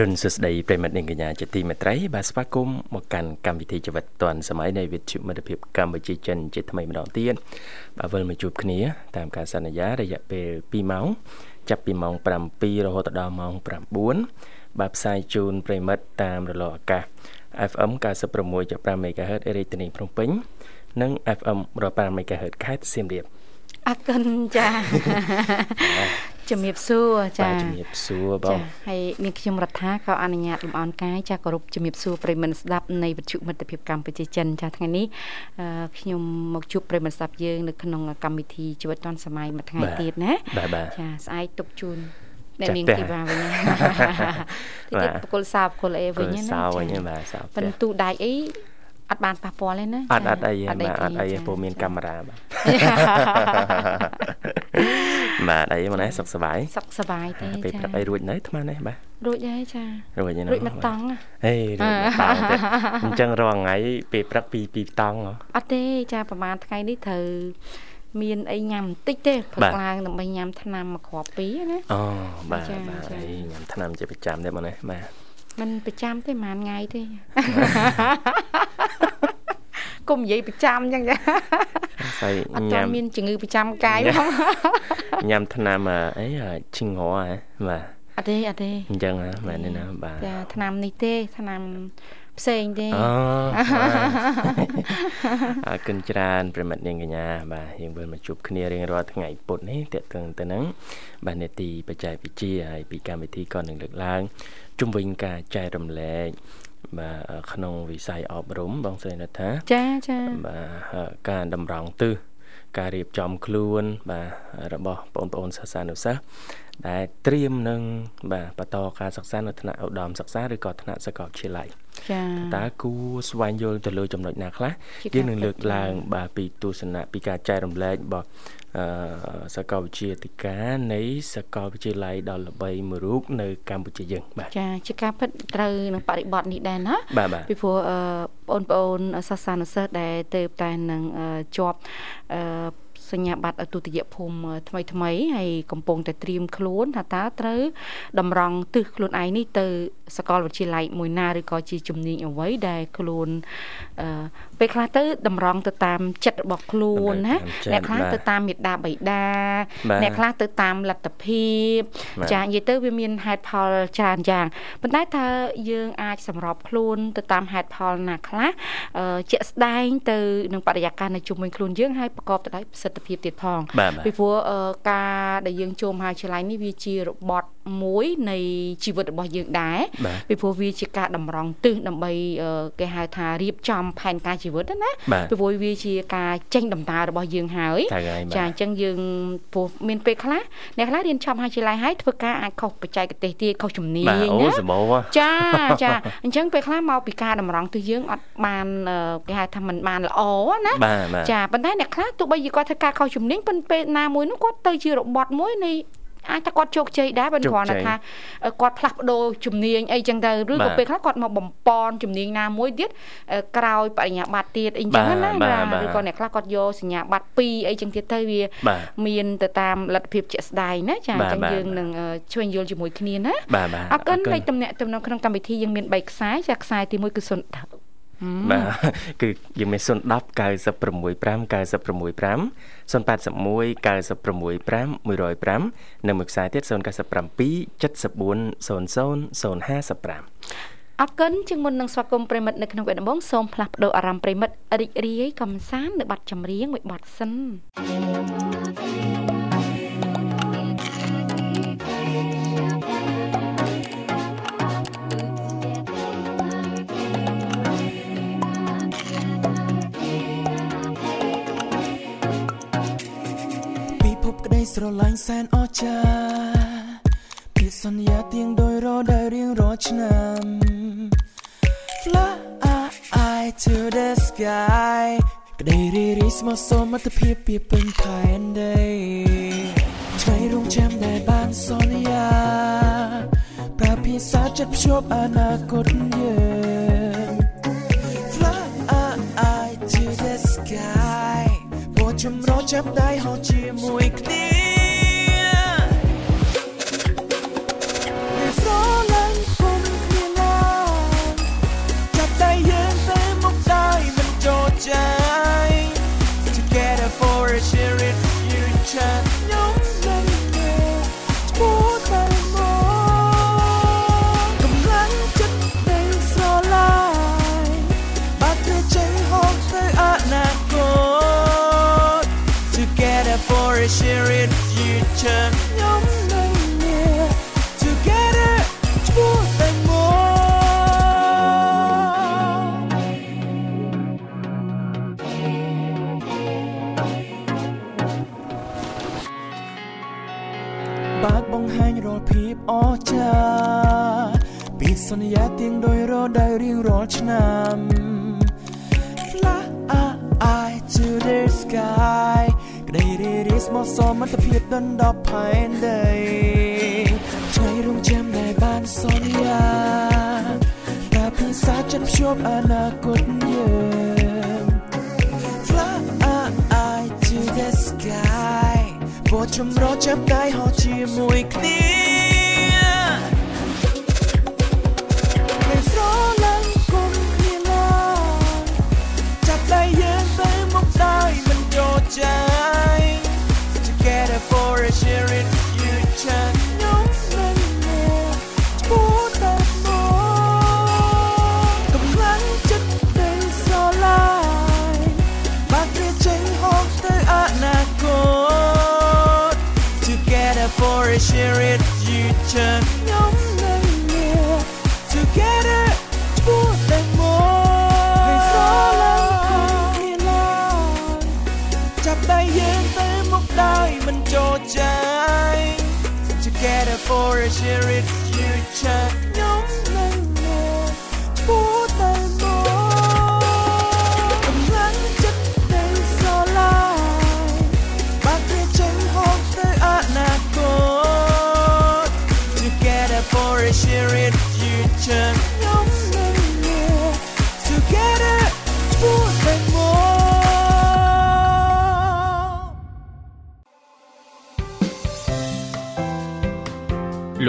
រុនសួស្តីប្រិមិត្តនិងកញ្ញាជាទីមេត្រីបាទស្វាគមន៍មកកាន់កម្មវិធីជីវិតឌွန်សម័យនៃវិទ្យុមិត្តភាពកម្ពុជាចិនជាថ្មីម្ដងទៀតបាទវិលមកជួបគ្នាតាមការសន្យារយៈពេល2ម៉ោងចាប់ពីម៉ោង7រហូតដល់ម៉ោង9បាទផ្សាយជូនប្រិមិត្តតាមរលកអាកាស FM 96.5 MHz រាជធានីភ្នំពេញនិង FM 105 MHz ខេត្តសៀមរាប អរគុណចាជំរាបសួរចាជំរាបសួរបងចាហើយមានខ្ញុំរដ្ឋាក៏អនុញ្ញាតលំអរកាយចាគោរពជំរាបសួរប្រិមត្តស្ដាប់នៃវិទ្យុមិត្តភាពកម្ពុជាចិនចាថ្ងៃនេះខ្ញុំមកជួបប្រិមត្តស្ដាប់យើងនៅក្នុងកម្មវិធីជីវិតឌុនសម័យមួយថ្ងៃទៀតណាចាស្អែកទុកជូនអ្នកនាងធីវ៉ាវិញតិចបកុលសាបកុលអេវិញណាសាវិញបាទសាបន្ទូដាច់អី អត់បានប៉ះពាល់ទេណាអត់អត់អីបាទអត់អីព្រោះមានកាមេរ៉ាបាទបាទអីមកនេះសុខសប្បាយសុខសប្បាយទេចាពេលព្រឹកអីរួចនៅថ្មនេះបាទរួចហើយចារួចហើយរួចមកតង់ហេរួចមកតង់ទេអញ្ចឹងរាល់ថ្ងៃពេលព្រឹកពីពីតង់អត់ទេចាប្រហែលថ្ងៃនេះត្រូវមានអីញ៉ាំបន្តិចទេព្រឹកឡើងដើម្បីញ៉ាំថ្នាំមកគ្រាប់ពីរណាអូបាទបាទអីញ៉ាំថ្នាំជាប្រចាំទេមកនេះបាទ มันប្រចាំទេប្រហែលថ្ងៃទេគុំនិយាយប្រចាំអញ្ចឹងចាស្អីញ៉ាំមានជំងឺប្រចាំកាយផងញ៉ាំថ្នាំអីឈិងហ៎បាទអត់ទេអត់ទេអញ្ចឹងមែនទេណាបាទចាថ្នាំនេះទេថ្នាំផ្សេងទេអូអរគុណច្រើនប្រិមិត្តនាងកញ្ញាបាទយើងវិលមកជួបគ្នារៀងរាល់ថ្ងៃពុធនេះតេតឹងទៅនឹងបាទនេតិបច្ចេកវិទ្យាហើយពីកម្មវិធីក៏នឹងលើកឡើង ជំវិញការចែករំលែកបាទក្នុងវិស័យអប់រំបងស្រីណថាចាចាបាទការតម្រង់ទិសការរៀបចំខ្លួន បាទរបស់បងប្អូនសិស្សានុសិស្ស ដែលត្រៀមនឹងបាទបន្តការសិក្សានៅថ្នាក់ឧត្តមសិក្សាឬក៏ថ្នាក់សាកលវិទ្យាល័យចា៎តើគួរស្វែងយល់ទៅលើចំណុចណាខ្លះយើងនឹងលើកឡើង បាទពីទស្សនៈពីការចែករំលែករបស់អឺសាកលវិទ្យាធិការនៃសាកលវិទ្យាល័យដ៏ល្បីមួយរូបនៅកម្ពុជាយើងបាទចាជាការពិតត្រូវនឹងបរិបត្តិនេះដែរណាពីព្រោះបងប្អូនសាសនាសិស្សដែលទៅតែនឹងជាប់អឺ សញ្ញាបត្រទុតិយភូមិថ្មីថ្មីហើយកំពុងតែត្រៀមខ្លួនថាតើត្រូវតម្រង់ទិសខ្លួនឯងនេះទៅសាកលវិទ្យាល័យមួយណាឬក៏ជាជំនាញអ្វីដែលខ្លួនអឺពេលខ្លះទៅតម្រង់ទៅតាមចិត្តរបស់ខ្លួនណាអ្នកខ្លះទៅតាមមេដាបៃតាអ្នកខ្លះទៅតាមលទ្ធភាពចានិយាយទៅវាមានហេតុផលច្រើនយ៉ាងប៉ុន្តែថាយើងអាចសម្របខ្លួនទៅតាមហេតុផលណាខ្លះជាក់ស្ដែងទៅនឹងបរិយាកាសនៅជុំវិញខ្លួនយើងហើយប្រកបទៅដោយប្រសិទ្ធភាពទៀតផងពីព្រោះការដែលយើងចូលមហាវិទ្យាល័យនេះវាជារបត់មួយនៃជីវិតរបស់យើងដែរពីព្រោះវាជាការតម្រង់ទិសដើម្បីគេហៅថារៀបចំផែនការជីវិតណាពីព្រោះវាជាការចេញដំណើររបស់យើងហើយចាអញ្ចឹងយើងព្រោះមានពេលខ្លះអ្នកខ្លះរៀនចប់មហាវិទ្យាល័យហើយធ្វើការអាចខុសបច្ចេកទេសទៀតខុសជំនាញណាចាចាអញ្ចឹងពេលខ្លះមកពីការតម្រង់ទិសយើងអត់បានគេហៅថាมันបានល្អណាចាប៉ុន្តែអ្នកខ្លះទោះបីជាគាត់ធ្វើការខុសជំនាញប៉ុន្តែពេលណាមួយនោះគាត់ទៅជារបត់មួយនៃអាចថាគាត់ជោគជ័យដែរបើគ្រាន់តែថាគាត់ផ្លាស់ប្ដូរជំនាញអីចឹងទៅឬក៏ពេលខ្លះគាត់មកបំពន់ជំនាញណាមួយទៀតក្រោយបរិញ្ញាបត្រទៀតអីចឹងណាឬក៏អ្នកខ្លះគាត់យកសញ្ញាបត្រ2អីចឹងទៀតទៅវា មានទៅតាមលទ្ធភាពជាក់ស្ដែងណាចាអញ្ចឹងយើងនឹងជួយយល់ជាមួយគ្នាណាអរគុណលេខទំនាក់ទំនងក្នុងកម្មវិធីយើងមាន3ខ្សែចាខ្សែទី1គឺ0 បាទគឺយើងមាន010 965 965 081 965 105និងមួយខ្សែទៀត097 74 00 055អរគុណជាងមុននឹងស្វាគមន៍ប្រិមិត្តនៅក្នុងវគ្គដំបូងសូមផ្លាស់ប្ដូរអារម្មណ៍ប្រិមិត្តរីករាយកំសាន្តនៅប័ណ្ណចម្រៀងមួយប័ណ្ណសិន ស្រឡាញ់សែនអស្ចារ្យពាក្យសន្យាទៀងដោយរដែលរៀងរាល់ឆ្នាំ Fly to the sky ក្តីរីរីស្មោះសមត្ថភាពពីពេញផែនដីថ្ងៃរងចាំដែលបានសន្យាប្រើភាសាចិត្តភ្ជាប់អនាគតយើង Fly to the sky បោះចម្រោចាប់ដៃហោជាមួយគ្នា សន្យាទៀងដោយរដែលរៀងរាល់ឆ្នាំ Fly to the sky ក្តីរីរីស្មោះសមត្ថភាពដណ្ដប់ផែនដីថ្ងៃរងចាំដែលបានសន្យាតែភាសាចិត្តភ្ជាប់អនាគតយើង Fly to the sky បោះចម្រោចាប់ដៃហោះជាមួយគ្នា just ដោយមិនចូលใจ Together for a shared future ខ្ញុំ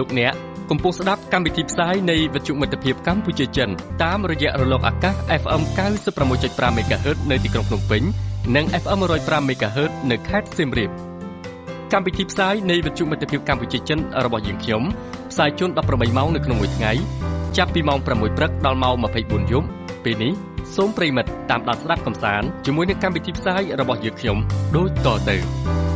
លោកអ្នកកំពុងស្ដាប់កម្មវិធីផ្សាយនៃវិទ្យុមិត្តភាពកម្ពុជាចិនតាមរយៈរលកអាកាស FM 96.5 MHz នៅទីក្រុងភ្នំពេញនិង FM 105 MHz នៅខេត្តសៀមរាបកម្មវិធីផ្សាយនៃវិទ្យុមិត្តភាពកម្ពុជាចិនរបស់យើងខ្ញុំផ្សាយជូន18ម៉ោងនៅក្នុងមួយថ្ងៃចាប់ពីម៉ោង6ព្រឹកដល់ម៉ោង24យប់ពេលនេះសូមប្រិមិត្តតាមដានស្ដាប់កំសាន្តជាមួយនឹងកម្មវិធីផ្សាយរបស់យើងខ្ញុំដូចតទៅ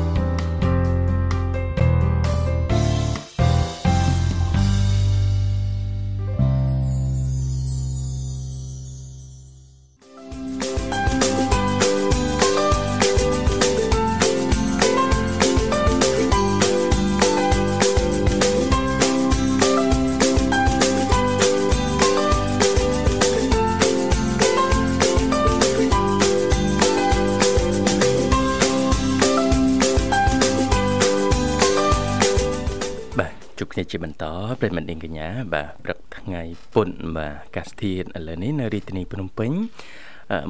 ជាបន្តប្រិមិត្តនាងកញ្ញាបាទព្រឹកថ្ងៃពុនបាទកាសធានឥឡូវនេះនៅរាជធានីភ្នំពេញ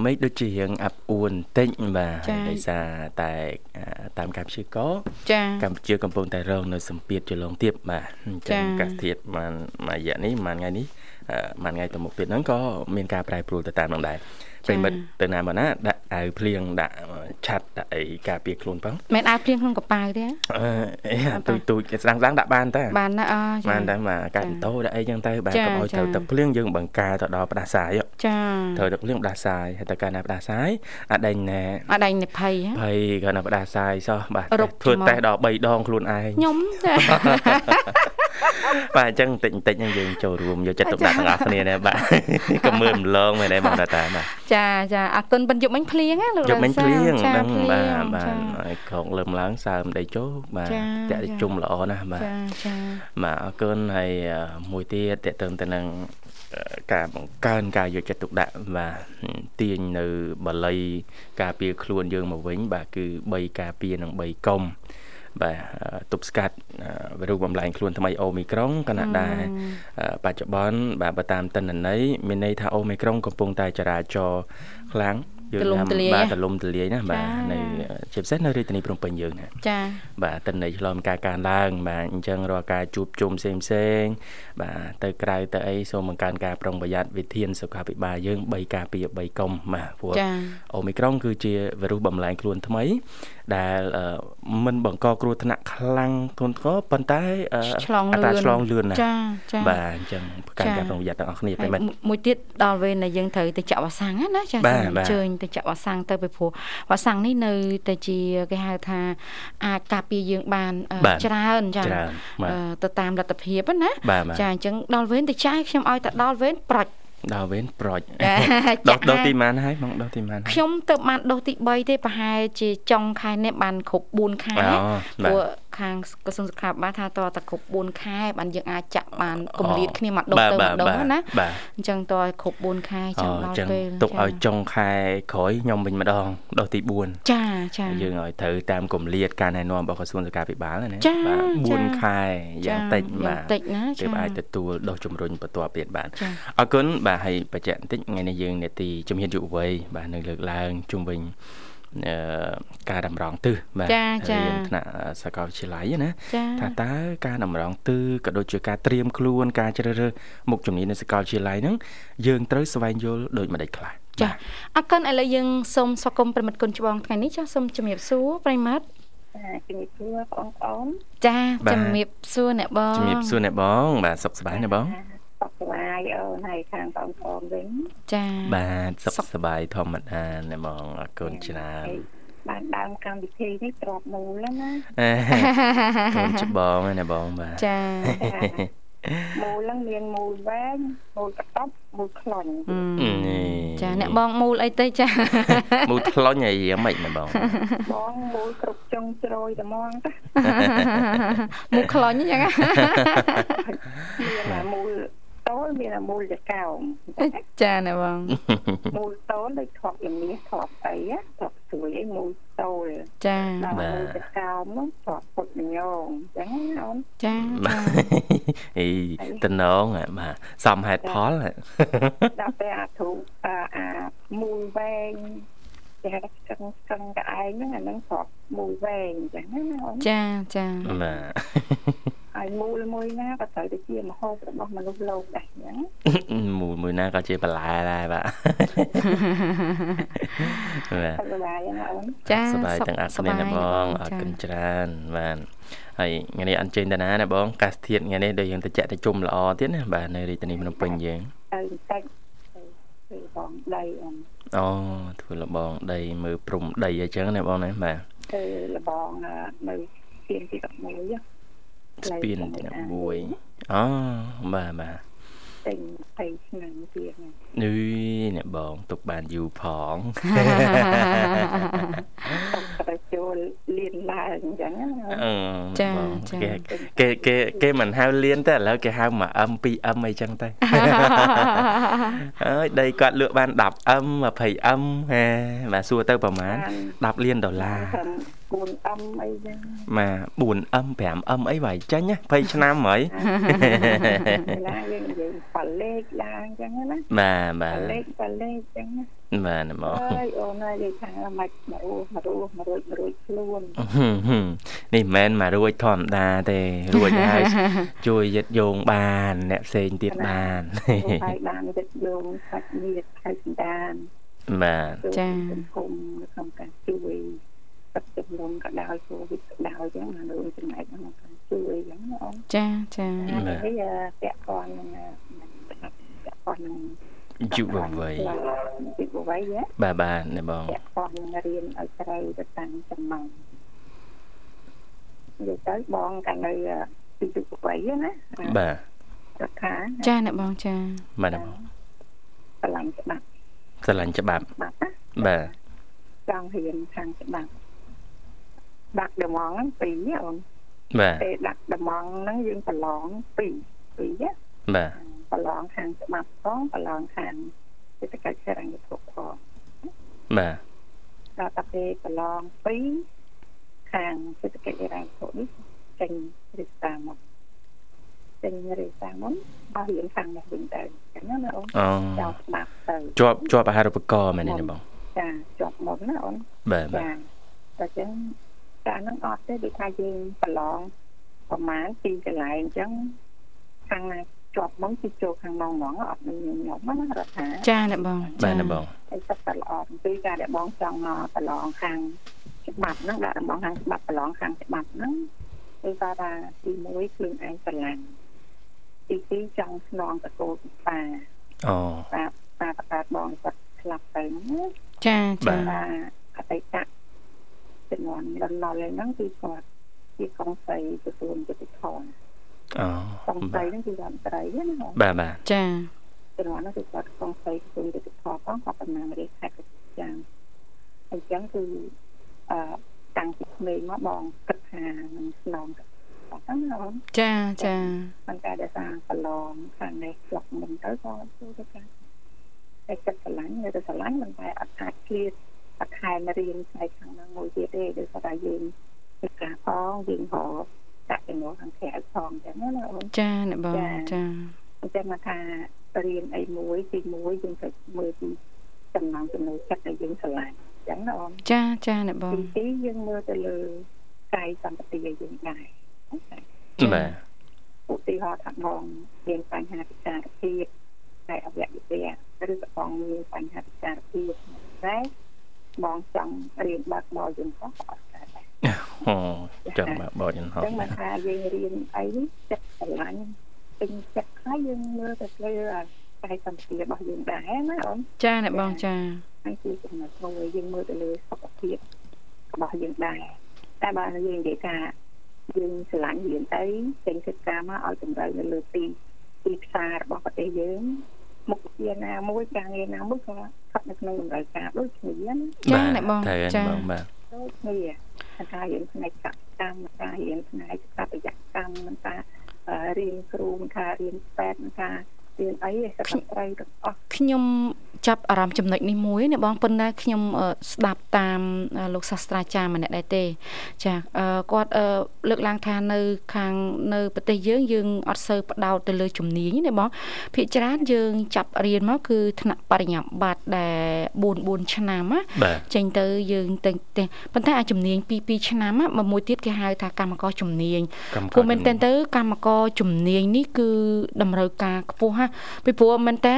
មេឃដូចជារៀងអាប់អួនតិចបាទដោយសារតែតាមការព្យាករចា៎កម្ពុជាកំពុងតែរងនៅសម្ពាធចលងទៀតបាទអញ្ចឹងកាសធាតុមួយរយៈនេះមួយថ្ងៃនេះមួយថ្ងៃទៅមុខទៀតហ្នឹងក៏មានការប្រែប្រួលទៅតាមនឹងដែរ ប្រិមិត្តទៅណាមកណាដាក់អាវភ្លៀងដាក់ឆាត់ដាក់អីការពារខ្លួនផងមិនអាវភ្លៀងក្នុងកប៉ៅទេអឺទូចទូចស្ដាងស្ដាងដាក់បានតើបានណាអឺបានតែមកកាត់តោដាក់អីចឹងទៅបាទកុំឲ្យត្រូវទឹកភ្លៀងយើងបង្ការទៅដល់ផ្ដាសាយចាត្រូវទឹកភ្លៀងផ្ដាសាយហើយទៅកាលណាផ្ដាសាយអាដេញណែអាដេញណែភ័យភ័យកាលណាផ្ដាសាយសោះបាទធ្វើតេស្តដល់3ដងខ្លួនឯងខ្ញុំចាបាទអញ្ចឹងបន្តិចបន្តិចយើងចូលរួមយកចិត្តទុកដាក់ទាំងអស់គ្នាដែរបាទកុំមើលម្លងមែនទេបងតាតាបាទចាចាចាអរគុណបិណ្ឌយប់មិញភ្លៀងណាលោកយប់មិញភ្លៀងដឹងបាទបាទហើយក្រងលើមឡើងសើមដីជោបាទតាក់ជុំល្អណាស់បាទចាចាបាទអរគុណហើយមួយទៀតតកតឹងទៅនឹងការបង្កើនការយកចិត្តទុកដាក់បាទទាញនៅបល័យការពារខ្លួនយើងមកវិញបាទគឺ3ការពារនិង3កុំ បាទទប់ស្កាត់វីរុសបំលែងខ្លួនថ្មីអូមីក្រុងគណៈដែរបច្ចុប្បន្នបាទបើតាមតិន្នន័យមានន័យថាអូមីក្រុងកំពុងតែចរាចរខ្លាំងយើងថាបាទទលំទលាយណាបាទនៅជាពិសេសនៅរាជធានីភ្នំពេញយើងណាចាបាទតិន័យឆ្លងការកើនឡើងបាទអញ្ចឹងរាល់ការជួបជុំផ្សេងផ្សេងបាទទៅក្រៅទៅអីសូមបង្កើនការប្រុងប្រយ័ត្នវិធានសុខាភិបាលយើង3ការពារ3កុំបាទព្រោះអូមីក្រុងគឺជាវីរុសបំលែងខ្លួនថ្មី ដែលមិនបង្កគ្រោះថ្នាក់ខ្លាំងធ្ងន់ធ្ងរប៉ុន្តែអត្រាឆ្លងលឿនណាស់ចាចាបាទអញ្ចឹងប្រកាន់ការប្រុងប្រយ័ត្នទាំងអស់គ្នាតែមិនមួយទៀតដល់វេនដែលយើងត្រូវទៅចាក់វ៉ាក់សាំងណាចាអញ្ជើញទៅចាក់វ៉ាក់សាំងទៅពីព្រោះវ៉ាក់សាំងនេះនៅតែជាគេហៅថាអាចការពារយើងបានច្រើនចាទៅតាមលទ្ធភាពណាចាអញ្ចឹងដល់វេនទៅចាយខ្ញុំឲ្យតែដល់វេនប្រាច់ ដល់វេនប្រូចដុសដុសទីម៉ានហើយបងដុសទីម៉ានខ្ញុំទៅបានដុសទី3ទេប្រហែលជាចុងខែនេះបានគ្រប់4ខែព្រោះ ខាងក្រសួងសុខាភិបាលថាតតែគ្រប់4ខែបានយើងអាចចាក់បានគម្លាតគ្នាមកដុសទៅម្ដងណាអញ្ចឹងតគ្រប់4ខែចឹងដល់ពេលទុកឲ្យចុងខែក្រោយខ្ញុំវិញម្ដងដុសទី4ចាចាយើងឲ្យត្រូវតាមគម្លាតការណែនាំរបស់ក្រសួងសុខាភិបាលណាបាទ4ខែយ៉ាងតិចបាទតិចណាទើបអាចទទួលដុសជំរុញបន្ទាប់ទៀតបានអរគុណបាទហើយបញ្ជាក់បន្តិចថ្ងៃនេះយើងនេតិជំនាញយុវវ័យបាទនឹងលើកឡើងជុំវិញ ការតម្រង់ទិសបាទរៀនថ្នាក់សាកលវិទ្យាល័យណាថាតើការតម្រង់ទិសក៏ដូចជាការត្រៀមខ្លួន ការជ្រើសរើសមុខជំនាញនៅសាកលវិទ្យាល័យហ្នឹងយើងត្រូវស្វែងយល់ដូចម្ដេចខ្លះចាអរគុណឥឡូវយើងសូមស្វាគមន៍ប្រិមិត្តគុណច្បងថ្ងៃនេះចាសូមជំរាបសួរប្រិមិត្តជំរាបសួរបងប្អូនចាជំរាបសួរអ្នកបងជំរាបសួរអ្នកបង បាទសុខសប្បាយណាបង សុខសប្បាយអូនហើយខាងបងប្អូនវិញចាបាទសុខសប្បាយធម្មតាណាបងអរគុណច្រើនបានដើមកម្មវិធីនេះទ្របមូលណាកូនច្បងណាបងបាទចាមូលហ្នឹងមានមូលវែងមូលកតប់មូលខ្លាញ់ចាអ្នកបងមូលអីទៅចាមូលខ្លាញ់អីយ៉ាងម៉េចណាបងបងមូលគ្រប់ចុងជ្រោយតែហ្មងតាមូលខ្លាញ់អញ្ចឹងមានមូល តូលមានមូលចកោមចាណាបងមូលតូលដូចធ្លាប់លមាសធ្លាប់អីធ្លាប់ស្រួយអីមូលតូលចាបាទមូលចកោមនោះធ្លាប់ពុតញងអញ្ចឹងអូនចាអីតំណងបាទសំហេតុផលដល់ពេលអាធុអាមូលវែង គេហៅថាស្កឹងស្កឹងកឯងហ្នឹងអាហ្នឹងធ្លាប់មូលវែងអញ្ចឹងណាអូនចាចាបាទហើយមូលមួយណាក៏ត្រូវតែជាមហូបរបស់មនុស្សលោកដែរអញ្ចឹងមូលមួយណាក៏ជាបន្លែដែរបាទបាទសប្បាយណាអូនចាសប្បាយទាំងអស់គ្នាណាបងអរគុណច្រើនបាទហើយថ្ងៃនេះអញ្ជើញតាណាណាបងកាសធាតថ្ងៃនេះដូចយើងទៅចាក់ទៅជុំល្អទៀតណាបាទនៅរាជធានីភ្នំពេញយើងទៅបន្តិចធ្វើបងដីអូន អូធ្វើលបងដីមើលព្រំដីអញ្ចឹងណាបងណាបាទធ្វើលបងនៅទៀនទី11ស្ពានទីមួយអូបាទបាទពេញ20ឆ្នាំទៀតនេះ អ្នកបងទុកបានយូរផងតែចូលលៀនឡើងអញ្ចឹងចាចាគេគេគេមិនហៅលៀនទេឥឡូវគេហៅ 1M 2M អីចឹងទៅអើយដីគាត់លក់បាន 10M 20M ហេបាទសួរទៅប្រហែល10លានដុល្លារ 4M អីចឹងបាទ 4M 5M អីវាយចាញ់20ឆ្នាំហើយណាយើងនិយាយប៉ាលេខឡើងចឹងណាបាទបាទប៉ាលេខប៉ាលេខចឹងណាបាទមកអើយអូនហើយនិយាយថាមិនមកអូមករួចមករួចមករួចខ្លួននេះមិនមែនមករួចធម្មតាទេរួចហើយជួយយឹតយោងបាន អ្នកផ្សេងទៀតបានហើយបានយឹតយោងសាច់ញាតិហើយសន្តានបាទចាគុំក្នុងការជួយទឹកចំនួនក៏ដោយកូវីដក៏ដោយចឹងមកលើចំណែកក្នុងការជួយចឹងណាអូនចាចាហើយពាក់ព័ន្ធនឹងពាក់ព័ន្ធនឹង យុវវ័យយុវវ័យបាទបាទអ្នកបងពាក់ព័ន្ធនឹងរៀនឲ្យត្រូវទៅតាមចំណងនិយាយទៅបងកាលនៅពីយុវវ័យណាបាទរដ្ឋាចាអ្នកបងចាបាទអ្នកបងឆ្លាញ់ច្បាប់ស្រឡាញ់ច្បាប់ច្បាប់ណាបាទចង់រៀនខាងច្បាប់ដាក់ដំងហ្នឹងពីរណាអូនបាទពេលដាក់ដំងហ្នឹងយើងប្រឡងពីរពីរណាបាទ ប្រឡងខាងច្បាប់ផងប្រឡងខាងសេដ្ឋកិច្ចហិរញ្ញវត្ថុផងបាទដល់តែពេលប្រឡងពីរខាងសេដ្ឋកិច្ចហិរញ្ញវត្ថុនេះចេញរិះសាមកចេញរិះសាមកបោះរៀនខាងនេះវិញទៅអញ្ចឹងណាអូនអូចោលច្បាប់ទៅជាប់ជាប់អាហារូបករណ៍មែនទេបងចាជាប់មកណាអូនបាទបាទចាតែចឹងការហ្នឹងអត់ទេដូចថាយើងប្រឡងប្រហែលពីកន្លែងអញ្ចឹងខាងណា ជាប់មកគឺចូលខាងនងហ្មងអត់មានខ្ញុំណារដ្ឋាចាអ្នកបងបាទណាបងហើយទឹកតែល្អអំពីការដែលបងចង់មកប្រឡងខាងច្បាប់ហ្នឹងដាក់របស់ខាងច្បាប់ប្រឡងខាងច្បាប់ហ្នឹងគឺគាត់ថាទី1ខ្លួនឯងស្រឡាញ់ទី2ចង់ស្នងតកូលពីប៉ាអូប៉ាប៉ាប្រកាសបងគាត់ស្លាប់ទៅហ្នឹងណាចាបាចាទថាអតីតចំនួនលន់លល់ហ្នឹងគឺគាត់ជាកងស្រីក្រសួងយុតិធម៌ អូកងស្រីហ្នឹងគឺរដ្ឋមន្ត្រីណាបាទបាទចាចំនួនហ្នឹងគឺគាត់កងស្រីក្រសួងយុតិធម៌ផងគាត់តំណាងរាជខេត្តកចាងអញ្ចឹងគឺអឺតាំងពីក្មេងមកបងគិតថានឹងស្នងទៅអត់ហ្នឹងណាអូនចាចាมันតែដែលថាប្រឡងខាងនេះស្លុកមិនទៅក៏ជួយទៅការតែចិត្តស្រឡាញ់នៅតែស្រឡាញ់មិនតែអត់អាចឃ្លាតអត់ខែមករៀនផ្នែកខាងហ្នឹងមួយទៀតទេដោយសារតែយើងធ្វើការផងយើងរក ដាក់ចំណូលខាងក្រៅផងអញ្ចឹងណាអូនចាអ្នកបងចាអញ្ចឹងមកថារៀនអីមួយទី1យើងត្រូវមើលពីចំណងចំណូលចិត្តដែលយើងស្រឡាញ់អញ្ចឹងណាអូនចាចាអ្នកបងទី2យើងមើលទៅលើកាយសម្បត្តិយើងដែរបាទឧទាហរណ៍ថាបងមានបញ្ហាពិការភាពតែអវយវៈឬក៏បងមានបញ្ហាពិការភាពតែបងចង់រៀនបើកបរយន្តហោះក៏អត់កើតដែរ អូចាំបាទបោចយន្តហោះអញ្ចឹងមកថាយើងរៀនអីចិត្តស្រឡាញ់ពេញចិត្តហើយយើងមើលទៅលើអាកាយសម្បត្តិរបស់យើងដែរណាអូនចាអ្នកបងចាហើយគឺចំណុចមួយយើងមើលទៅលើសុខភាពរបស់យើងដែរតែបើយើងនិយាយថាយើងស្រឡាញ់រៀនអីចេញកិច្ចការមកឲ្យតម្រូវនៅលើទីទីផ្សាររបស់ប្រទេសយើងមុខវិជ្ជាណាមួយការងារណាមួយក៏ស្ថិតនៅក្នុងតម្រូវការដូចគ្នាណាចាអ្នកបងត្រូវហើយចាបងបាទដូចគ្នា ការរៀនផ្នែកកសិកម្មការរៀនផ្នែកស្ថាបត្យកម្មមិនថាអឺរៀនគ្រូមិនថារៀនពេទ្យមិនថារៀនអីសកលត្រីទាំងអស់ខ្ញុំ ចាប់អារម្មណ៍ចំណុចនេះមួយណាបងប៉ុន្តែខ្ញុំអឺស្ដាប់តាមអឺលោកសាស្ត្រាចារ្យម្នាក់ដែរទេ ចាអឺគាត់អឺលើកឡើងថានៅ ខាងនៅប្រទេសយើងយើងអត់សូវផ្ដោតទៅលើជំនាញទេណាបងភាគច្រើនយើងចាប់រៀនមកគឺថ្នាក់បរិញ្ញាបត្រដែល4 4ឆ្នាំណាបាទចេញទៅយើងទៅទៅប៉ុន្តែអាជំនាញ2 2ឆ្នាំណាមួយមួយទៀតគេហៅថាកម្មករជំនាញកម្មព្រោះមែនតើទៅកម្មករជំនាញនេះគឺតម្រូវការខ្ពស់ហាពីព្រោះមែនតើ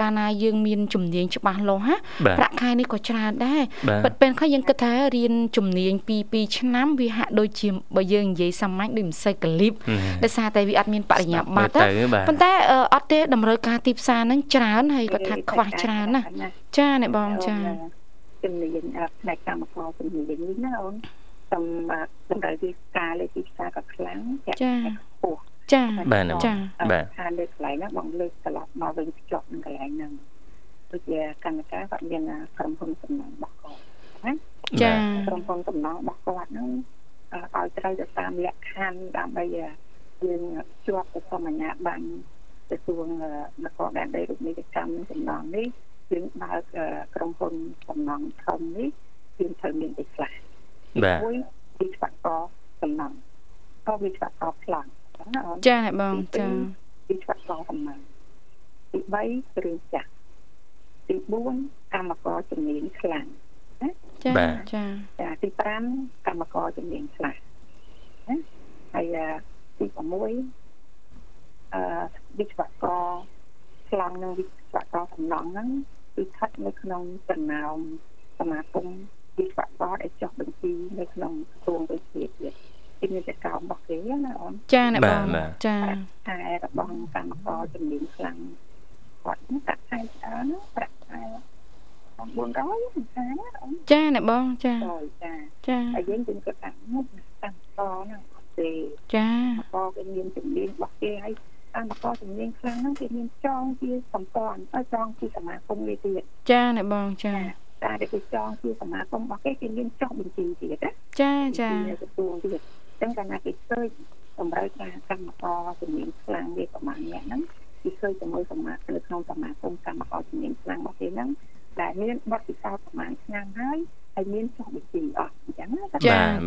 កាលណាយើងមានជំនាញច្បាស់លាស់ហាបាទប្រាក់ខែនេះក៏ច្រើនដែរបាទពិតពេលខ្លះយើងគិតថារៀនជំនាញ2 2ឆ្នាំវាហាក់ដូចជាបើយើងនិយាយសាមញ្ញដូចមិនសូវកលីបដោយសារតែវាអត់មានបរិញ្ញាបត្រទៅណាបាទប៉ុន្តែអឺអត់ទេតម្រូវការទីផ្សារហ្នឹងច្រើនហើយគាត់ថាខ្វះច្រើនណាចាអ្នកបងចាជំនាញអផ្នែកកម្មករជំនាញនេះណាអូនសម្រាប់តម្រូវទីការលើទីផ្សារក៏ខ្លាំងចាក់ចាខ្ពស់ចាបាទណាចាបាទថាលើកន្លែងហ្នឹងបងលើកត្រឡប់មកវិញភ្ជាប់នឹងកន្លែងហ្នឹង ដូចជាកម្មការគាត់មានក្រុមហ៊ុនសំណងរបស់គាត់ណាចាក្រុមហ៊ុនសំណងរបស់គាត់ហ្នឹងអឺឲ្យត្រូវទៅតាមលក្ខខណ្ឌដើម្បីឲ្យយើងជាប់ទៅសមញ្ញាប័ណ្ណក្រសួងនគរដែនដីរូបនីយកម្មនិងសំណងនេះយើងបើកអឺក្រុមហ៊ុនសំណងធំនេះយើងត្រូវមានអីខ្លះបាទមួយវិស្វករសំណងក៏វិស្វករខ្លាំងណាអូនចាអ្នកបងចាវិស្វករសំណងទី3គ្រឿងចាក់ ទី4កម្មករជំនាញខ្លាំងចាបាទចាចាទី5កម្មករជំនាញខ្លះណាហើយអឺទី6អឺវិស្វករខ្លាំងនិងវិស្វករសំណងហ្នឹងគឺស្ថិតនៅក្នុងចំណោមសមាគមវិស្វករដែលចុះបញ្ជីនៅក្នុងក្រសួងវិទ្យាទៀតទីមានតែកោមរបស់គេណាអូនចាអ្នកបងបាទបាទចាតែរបស់កម្មករជំនាញខ្លាំងគាត់ហ្នឹងប្រាក់ខែច្រើនណាប្រាក់ ខែ400មិនខានណាអូនចាអ្នកបងចាចូលចាចាហើយយើងយើងគាត់តាមមុខតាំងតហ្នឹងអត់ទេចាក៏គេមានជំនាញរបស់គេហើយអកម្មករជំនាញខ្លាំងហ្នឹងគេមានចងជាសម្ព័ន្ធហើយចងជាសមាគមនេះទៀតចាអ្នកបងចាតែគេចងជាសមាគមរបស់គេគេមានចុះបញ្ជីទៀតណាចាចាទទួលទៀតអញ្ចឹងកាលណាគេឃើញតម្រូវការកម្មករជំនាញខ្លាំងនេះប្រហែលអ្នកហ្នឹង គេឃើញជាមួយសមាគមនៅក្នុងសមាគមកម្មករជំនាញខ្លាំងរបស់គេហ្នឹងដែលមានបទពិសោធន៍ប្រហែលឆ្នាំហើយហើយមានចុះបញ្ជីអស់អញ្ចឹងណាចា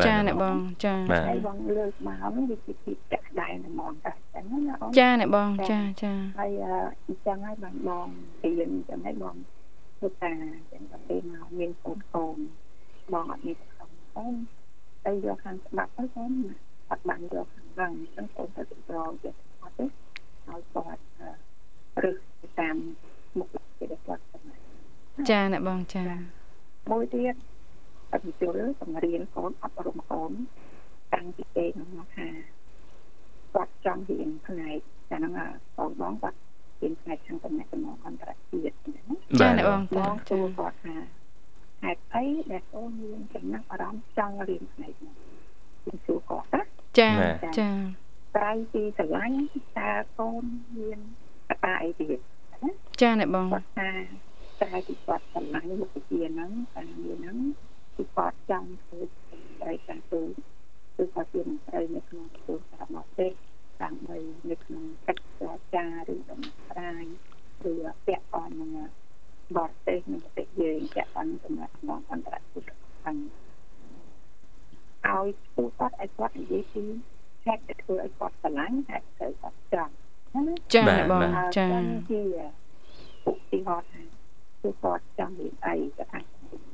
ចាអ្នកបងចាហើយបងលើកមកហ្នឹងវាជាទីចាក់ដែរហ្មងតែអញ្ចឹងណាអូនចាអ្នកបងចាចាហើយអញ្ចឹងហើយបានបងរៀនអញ្ចឹងហើយបងធ្វើការអញ្ចឹងដល់ពេលមកមានកូនកូនបងអត់មានសំអូនតែយកខាងច្បាប់ទៅកូនអត់បានយកខាងហ្នឹងអញ្ចឹងកូនទៅត្រង់ចេះអត់ទេហើយគាត់ រឹសទៅតាមមុខវិជ្ជាដែលគាត់ស្មាចាអ្នកបងចាមួយទៀតអត់ចូលបង្រៀនកូនអប់រំកូនតាំងពីពេលហ្នឹងមកថាគាត់ចង់រៀនផ្នែកតែហ្នឹងកូនបងគាត់រៀនផ្នែកខាងតំណែងតំណងអន្តរជាតិណាចាអ្នកបងបតាងចាទូគាត់ថាហេតុអីដែលកូនមានចំណាប់អារម្មណ៍ចង់រៀនផ្នែកនេះខ្ញុំសួរគាត់ណាចាចាក្រៅពីស្រឡាញ់តើកូនមាន កត្តាអីទៀតណាចាអ្នកបងគាត់ថាក្រៅពីគាត់ស្រឡាញ់មុខវិជ្ជាហ្នឹងការងារហ្នឹងគឺគាត់ចង់ធ្វើឲ្យការទូគឺគាត់ជាមន្ត្រីនៅក្នុងទូសាមកទេដើម្បីនៅក្នុងកិច្ចចរចាឬដំណោះស្រាយឬពាក់ព័ន្ធនឹងបរទេសនិងប្រទេសយើងពាក់ព័ន្ធនឹងដំណោះអន្តរជាតិខាងឲ្យទូគាត់ឲ្យគាត់និយាយពីហេតុដែលធ្វើឲ្យគាត់ស្រឡាញ់ហេតុដែលគាត់ចង់ណា ចាអ្នកបងចាជាឧទាហរណ៍ថាគឺគាត់ចង់រៀនអីក៏ថា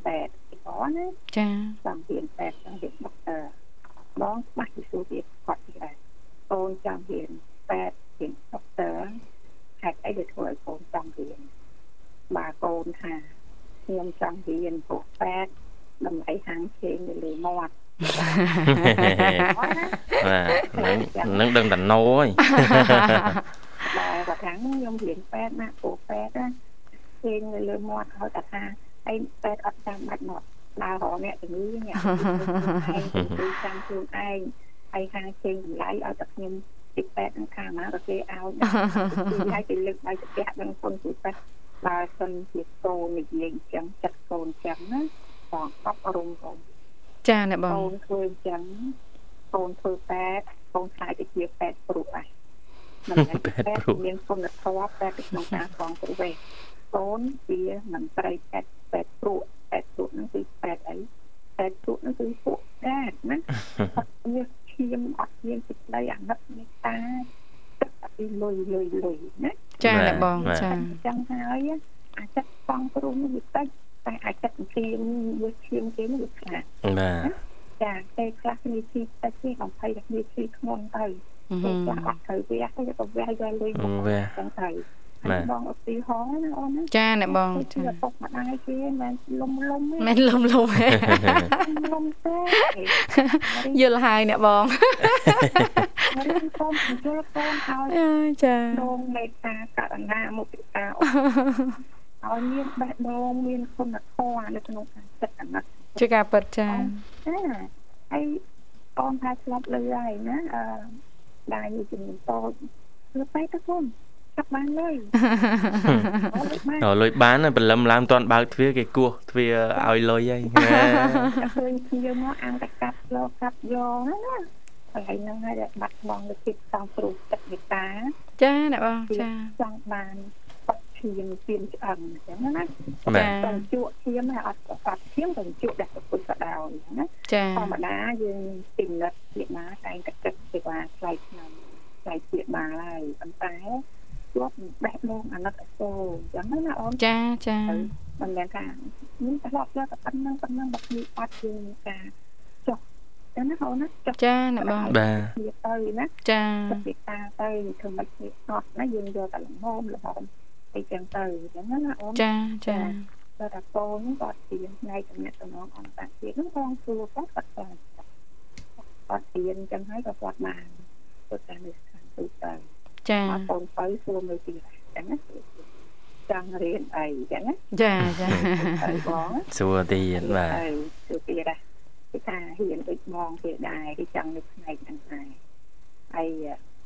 តែទីបណាចាចង់រៀនតែចង់រៀនដុកទ័របងច្បាស់ពីសួរទៀតគាត់ទៀតដែរកូនចង់រៀនតែរៀនដុកទ័រហេតុអីដែលធ្វើឲ្យកូនចង់រៀនបាទកូនថាខ្ញុំចង់រៀនពួកតែតម្លៃហាងជេងនៅលើមាត់បាទនឹងនឹងដឹងតណោហើយ បាទគាត់ថាខ្ញុំរៀនពេទ្យណាពួកពេទ្យណាជេងនៅលើមាត់ឲ្យគាត់ថាអីពេទ្យអត់ចាំបាច់មកដើររកអ្នកជំងឺអ្នកគឺចាំខ្លួនឯងហើយខាងជេងតម្លៃឲ្យតែខ្ញុំទីពេទ្យនឹងខាងណាក៏គេឲ្យហើយគេលើកដៃស្ទះនឹងគុណទីពេទ្យបើសិនជាកូននិយាយអញ្ចឹងចិត្តកូនអញ្ចឹងណាបងអប់រំកូន ចាអ្នកបងកូនធ្វើអញ្ចឹងកូនធ្វើពេទ្យកូនខ្លាចទៅជាពេទ្យព្រោះឯងមិនមែនពេទ្យមានគុណធម៌ពេទ្យក្នុងការផងព្រោះឯងកូនវាមិនត្រីពេទ្យពេទ្យព្រោះពេទ្យព្រោះហ្នឹងគឺពេទ្យអីពេទ្យព្រោះហ្នឹងគឺពួកពេទ្យណាអត់មានឈាមអត់មានសេចក្តីអាណិតមេត្តាទឹកអត់លុយលុយលុយណាចាអ្នកបងចាអញ្ចឹងហើយ បងចាចាពុកម្ដាយគេមិនលំលំមិនលំលំលំទេយល់ហើយអ្នកបងរៀនកូនជល់កូនឲ្យចាដងមេត្តាករណាមុខិតាឲ្យមានបេះដូងមានគុណធម៌នៅក្នុងការចិត្តអាណិតជាការពិតចាចាហើយកូនថាឆ្លាប់លឺហើយណាអឺដែរយជំនាញតូចធ្វើបែបទៅគុំ ចាប់បានលុយអត់បានដល់លុយបានព្រលឹមឡើងមិនទាន់បើកទ្វារគេគោះទ្វារឲ្យលុយហើយតែឃើញគ្នាមកអាំងតែកាត់យកកាត់យកណាណាកន្លែងហ្នឹងហើយដែលបាត់បង់លើគិតសងព្រុសចិត្តមេត្តាចាអ្នកបងចាចង់បានបាត់ឈាមពៀនឆ្អឹងអញ្ចឹងណាបាទតែជក់ឈាមហើយអត់បាត់ឈាមតែជក់ដាក់ពុទ្ធក៏ដោយណាចាធម្មតាយើងពិនិត្យពាក្យណាតែងតែគិតសេវាថ្លៃឆ្នាំថ្លៃពាក្យបាលហើយប៉ុន្តែជា ប់បេះដូងអាណិតអសូរអញ្ចឹងណាអូនចាចាមិនមែនថាមានតែរាប់យកតែប៉ុណ្ណឹងប៉ុណ្ណឹងបើគឺអត់យើងការចុះចឹងណាអូនណាចុះចាអ្នកបងបាទវាទៅណាចាចុះវាតាទៅធ្វើមិនវាអត់ណាយើងយកតែលំមលំអីចឹងទៅអញ្ចឹងណាអូនចាចាតែតែកូនគាត់ទៀនផ្នែកតំណែងតំណងអន្តរជាតិហ្នឹងផងសួរគាត់គាត់ខ្លាចគាត់ទៀនអញ្ចឹងហើយក៏គាត់បានទៅតាមនេះខាងទូទៅចាមកកូនទៅសួរមើលទៀតអញ្ចឹងណាចង់រៀនអីអញ្ចឹងណាចាចាហើយបងសួរទៀតបាទហើយសួរទៀតណាគេថារៀនដូចបងគេដែរគេចង់នៅផ្នែកហ្នឹងដែរហើយ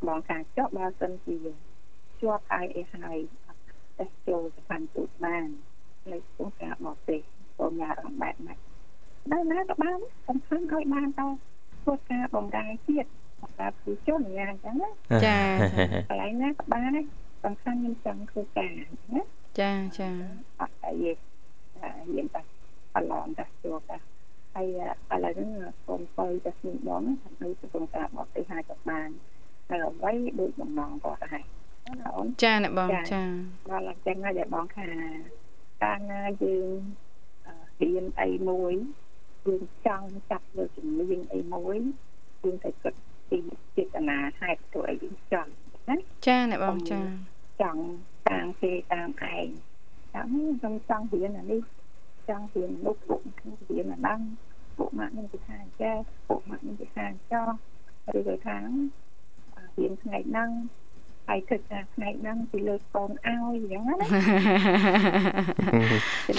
បងការចុះបើសិនជាជាប់ហើយអីហើយតែចូលទៅបានទូតបានលេខពងការបរទេសកូនញ៉ារំបែបណាដល់ណាក៏បានសំខាន់ឲ្យបានតធ្វើការបំរើជាតិសម្រាប់ប្រជាជនយ៉ាងអញ្ចឹងណាចាកន្លែងណាក៏បានដែរ សំខាន់ខ្ញុំចង់ធ្វើការណាចាចាអត់តែយើងយើងតែប្រឡងតែជួបតែហើយឥឡូវហ្នឹងសូមទៅតែស្មីបងនៅទៅក្នុងការបរទេសហើយក៏បានហើយអ្វីដូចបំណងគាត់ដែរណាអូនចាអ្នកបងចាដល់អញ្ចឹងហើយបងថាកាលណាយើងរៀនអីមួយយើងចង់ចាប់លើជំនាញអីមួយយើងតែគិតពីចេតនាហេតុទៅអីយើងចង់ណាចាអ្នកបងចា ចង់តាមគេតាមឯងចាំខ្ញុំចង់រៀនអានេះចង់រៀននោះពួកខ្ញុំរៀនអាហ្នឹងពួកម៉ាក់នឹងពីខាងចេះពួកម៉ាក់នឹងពីខាងចោះឬក៏ខាងរៀនថ្ងៃហ្នឹងហើយគិតថាថ្ងៃហ្នឹងពីលើកូនឲ្យអញ្ចឹងណា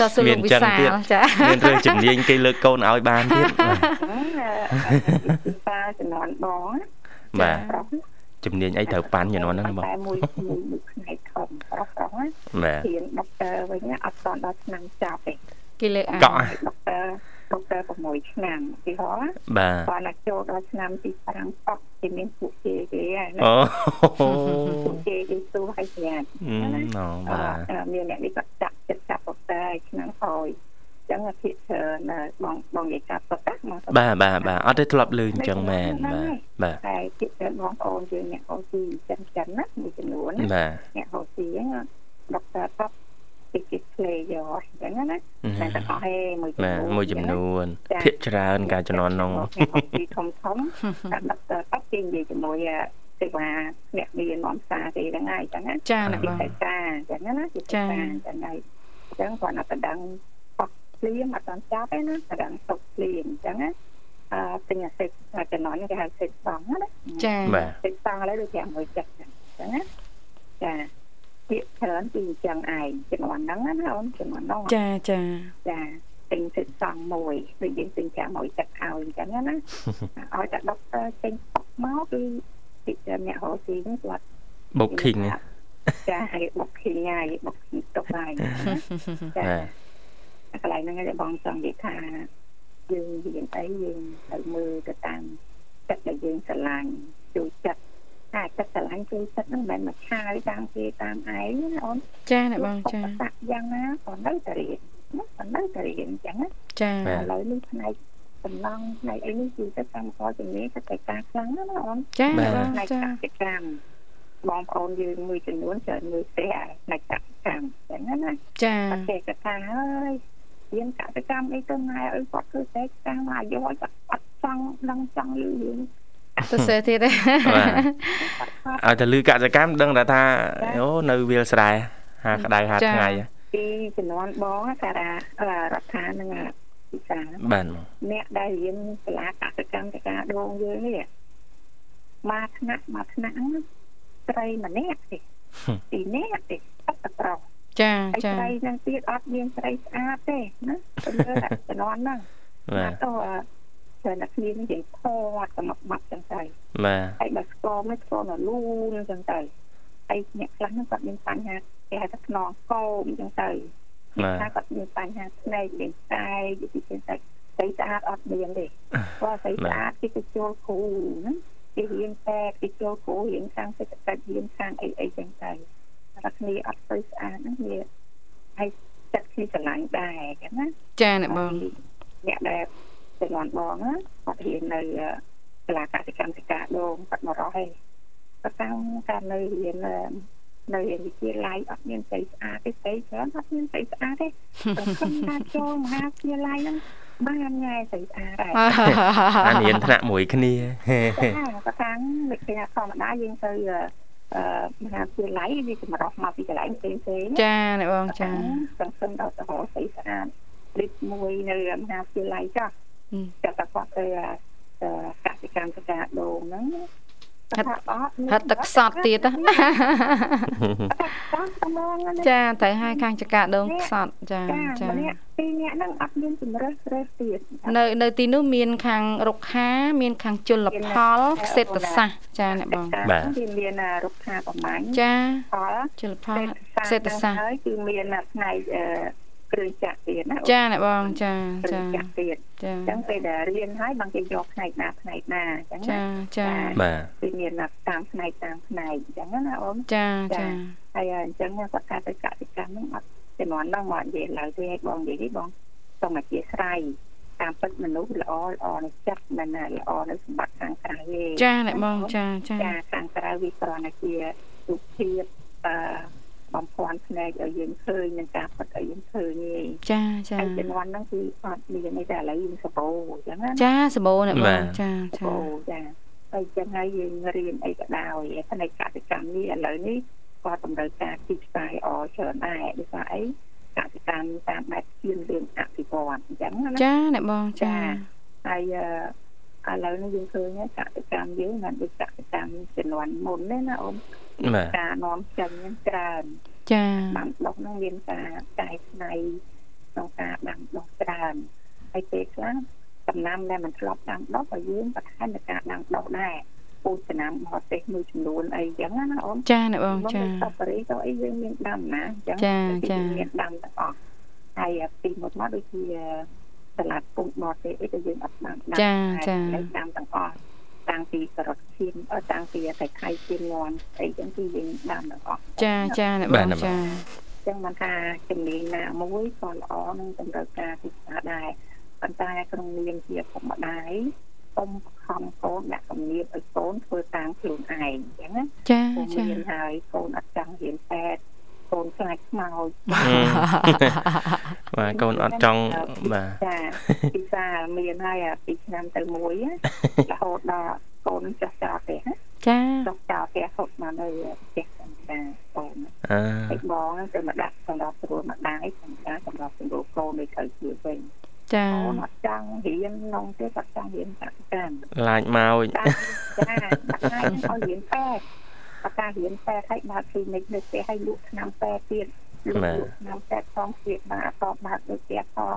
តើសួរលោកវិសាលចាមានរឿងជំនាញគេលើកកូនឲ្យបានទៀតបាទពីប៉ាជំនាន់បងបាទប្រុស ជំនាញអីត្រូវប៉ាន់ជំនាន់ហ្នឹងណាបងតែមួយមួយមួយផ្នែកធំប្រុសប្រុសណាបាទរៀនដុកទ័រវិញអត់តដល់ឆ្នាំចប់ទេគេលើកអាកក់ដុកទ័រដុកទ័រ6ឆ្នាំទីហោបាទគាត់ណាចូលដល់ឆ្នាំទី5ប៉កគេមានពួកគេគេណាអូពួកគេគេសួរឲ្យស្ញាតអឺណ៎បាទអឺមានអ្នកនេះគាត់ចាក់ចិត្តចាប់ដុកទ័រឆ្នាំក្រោយចឹងភាគច្រើនបងបងនិយាយកាត់ប្រកាសមកបាទបាទបាទអត់ទេធ្លាប់លឺអញ្ចឹងមែនបាទបាទតែភាគច្រើនបងប្អូន យើងអ្នកអូស៊ីចិនចិនណាមួយចំនួនណាបាទអ្នកអូស៊ីហ្នឹងដុកទ័រប៉កគេគេផ្លេយកអញ្ចឹងណាតែតែអស់ហេមួយចំបាទនួនមួយចំនួនភាកច្រើនការជំនាន់នោះពីធំធំតែដុកទ័រប៉កគេនិយាយជាមួយទេវ៉ាអ្នកមាននាំសារទេហ្នឹងហើយអញ្ចឹងណាចាអ្នកពីបងតែការអញ្ចឹងណាពីតែការអញ្ចឹងហើយអញ្ចឹងគាត់អត់ដឹងប៉កភ្លាមអត់ដល់ចាប់ទេណាតែដឹងទុកភ្លាមអញ្ចឹងណាអឺទិញអាសេចចំណន់គេហៅសេចបងណា ចាបាទតិចតង់ឥឡូវដូច500ចិត្តអញ្ចឹងណាចាពាក្យច្រើនពីអញ្ចឹងឯងចំនួនហ្នឹងណាអូនចំនួនហ្នឹងចាចាចាទិញតិចតង់មួយដូចយើងទិញ500ចិត្តឲ្យអញ្ចឹងណាឲ្យតែដុកទ័រចេញផុកមកគឺពីអ្នករស់ស៊ីហ្នឹងគាត់ booking ណាចាឲ្យបុកឃីញ៉ាយបុកទុកហើយចាបាទកន្លែងហ្នឹងឯងបងចង់និយាយថាយើងរៀនអីយើងត្រូវមើលទៅតាម ចិត្តដែលយើងស្រឡាញ់ជួយចិត្តតែចិត្តស្រឡាញ់ជួយចិត្តហ្នឹងមិនមែនមកឆាយតាមគេតាមឯងណាអូនចាអ្នកបងចាតាក់យ៉ាងណាក៏នៅតែរៀនណាក៏នៅតែរៀនអញ្ចឹងណាចាឥឡូវនេះផ្នែកសំឡងផ្នែកអីនេះគឺទៅកម្មករជំនាញទៅតែការខ្លាំងណាណាអូនចាបាទអ្នកបងផ្នែកចាកសិកម្មបងប្អូនយើងមួយចំនួនច្រើនមើលផ្ទះផ្នែកកសិកម្មអញ្ចឹងណាចាប្រទេសកថាហើយ រៀនកសិកម្មអីទៅម៉ែអើយគាត់ធ្វើតែតាមអាយុឲ្យគាត់អត់ចង់ដឹងចង់លឺរឿងទៅសេទៀតទេបាទឲ្យតែលឺកសកម្មដឹងតែថាអូនៅវាលស្រែហាក្តៅហាថ្ងៃពីជំនាន់បងតារារដ្ឋានឹងពិសាបាទអ្នកដែលរៀនសាលាកសិកម្មតការដងយើងនេះមកថ្នាក់មកថ្នាក់ហ្នឹងស្រីម្នាក់ទេពីរនាក់ទេអត់ទៅប្រុស ចាហើយចាស្រីនឹងទៀតអត់មានស្រីស្អាតទេណាទៅលើជំនាន់ហ្នឹងបាទទៅតែអ្នកគ្នានិយាយផាត់ទៅមកបាត់ចឹងទៅបាទហើយបើស្គមមិនស្គមនៅលូនចឹងទៅហើយអ្នកខ្លះហ្នឹងគាត់មានបញ្ហាគេហៅថាខ្នងកោមចឹងទៅបាទថាគាត់មានបញ្ហាភ្នែកមានតែយពីជាតែស្អីស្អាតអត់មានទេព្រោះស្អីស្អាតគេទៅចូលគ្រូណាគេរៀនតែគេចូលគ្រូរៀនខាងសេដ្ឋកិច្ចរៀនខាងអីអីចឹងទៅតែគ្នាអត់ទៅស្អាតហ្នឹងវាហើយចិត្តគ្នាឆ្លាញ់ដែរចឹងណា ចាអ្នកបងអ្នកដែលចំនួនបងណាគាត់រៀននៅសាលាកសិកម្មសិកាដងគាត់មករស់ឯងគាត់តាំងការនៅរៀននៅវិទ្យាល័យអត់មានស្អីស្អាតទេស្អីច្រើនអត់មានស្អីស្អាតទេតែខ្ញុំថាចូលមហាវិទ្យាល័យហ្នឹងបានញ៉ែស្អីស្អាតដែរអានរៀនថ្នាក់មួយគ្នាគាត់តាំងវិទ្យាធម្មតាយើងទៅអឺមហាវិទ្យាល័យវាចម្រោះមកពីកន្លែងផ្សេងផ្សេងចាអ្នកបងចាសង្ឃឹមដល់ទៅរកស្អីស្អាត លិតមួយនៅមហាវិទ្យាល័យចាស់ហឹមចាប់តែគាត់ទៅកសិកម្មសកាដូងហ្នឹងហិតហិតទឹកខ្សត់ទៀតចាតែឲ្យខាងចកាដូងខ្សត់ចាចាពីរនាក់ហ្នឹងអត់មានជំរើសរើសទៀតនៅនៅទីនោះមានខាងរុក្ខាមាន ខាងជលផលសេដ្ឋសាស្ត្រចាអ្នកបងបាទមានរុក្ខាប្រមាណចាផលជលផលសេដ្ឋសាស្ត្រហើយគឺមានផ្នែក គ្រឿងចាក់ទៀតណាចាអ្នកបងចាចាចាក់ទៀតចាអញ្ចឹងពេលដែលរៀនហើយបងគេយកផ្នែកណាផ្នែកណាអញ្ចឹងចាចាបាទគឺមានតាមផ្នែកតាមផ្នែកអញ្ចឹងណាអូនចាចាហើយអញ្ចឹងគាត់ថាទៅកសិកម្មហ្នឹងអត់ចំនួនហ្នឹងមកនិយាយឡើយទេឲ្យបងនិយាយនេះបងសូមអធិស្ឋានតាមពិតមនុស្សល្អល្អនៅចិត្តមិនណាល្អនៅសម្បត្តិខាងក្រៅទេចាអ្នកបងចាចាចាខាងក្រៅវាគ្រាន់តែជារូបភាពអឺ បំភាន់ភ្នែកឲ្យយើងឃើញនឹងការផុតឲ្យយើងឃើញទេចាចាហើយជំនាន់ហ្នឹងគឺអត់មានទេតែឥឡូវយើងសបោអញ្ចឹងណាចាសបោអ្នកបងចាចាចាហើយចឹងហើយយើងរៀនអីក៏ដោយផ្នែកកសិកម្មនេះឥឡូវនេះក៏តម្រូវការទីផ្សារអច្រើនដែរដោយសារអីកសិកម្មតាមបែបជឿនលឿនអភិវឌ្ឍអញ្ចឹងណាចាអ្នកបងចាហើយ ឥឡូវនេះយើងឃើញកសិកម្មយើងមិនដូចកសិកម្មជំនាន់មុនទេណាអូនការនាំចេញហ្នឹងច្រើនចាដាំដុះហ្នឹងមានការកែច្នៃក្នុងការដាំដុះច្រើនហើយពេលខ្លះដំណាំដែលមិនធ្លាប់ដាំដុះក៏យើងបន្ថែមនៅការដាំដុះដែរពូជចំណាំបរទេសមួយចំនួនអីចឹងណាអូនចាអ្នកបងចាស្តបរីក៏អីយើងមានដាំណាអញ្ចឹងចាចាមានដាំទាំងអស់ហើយពីមុនមកដូចជា សាឡាត់ពុំបរទេសអីក៏យើងអត់ដាំចាចាដាំទាំងអស់តាំងពីការ៉ុតឈាមតាំងពីតែខៃឈាមងាន់អីចឹងគឺយើងដាំទាំងអស់ចាចាអ្នកបងចាចឹងបានថាជំនាញណាមួយក៏ល្អនឹងតម្រូវការទីផ្សារដែរប៉ុន្តែក្នុងនាមជាពុកម្ដាយសុំខំកូនដាក់គំនាបឲ្យកូនធ្វើតាមខ្លួនឯងអញ្ចឹងណាចាចាមានហើយកូនអត់ចង់រៀនពេទ្យ កូនខ្លាចខ្មោចបាទកូនអត់ចង់បាទចាពិសាមានហើយពីឆ្នាំទៅមួយរហូតដល់កូនចាស់ចាស់ទេចាចាស់ចាស់ផ្ទះហត់មកនៅផ្ទះសង្ការកូនអឺហើយបងទៅមកដាក់សម្រាប់ស្រួលម្ដាយសម្រាប់សម្រាប់ស្រួលកូនឲ្យត្រូវជួយវិញចាអូនអត់ចង់រៀននងទេគាត់ចង់រៀនកសិកម្មឡាចមកចាតែឲ្យរៀនពេទ្យ បើការរៀនពេទ្យឲ្យបើកគ្លីនិកនៅផ្ទះឲ្យលក់ថ្នាំពេទ្យទៀតលក់ថ្នាំពេទ្យផងទៀតបាទអត់បើកនៅផ្ទះផង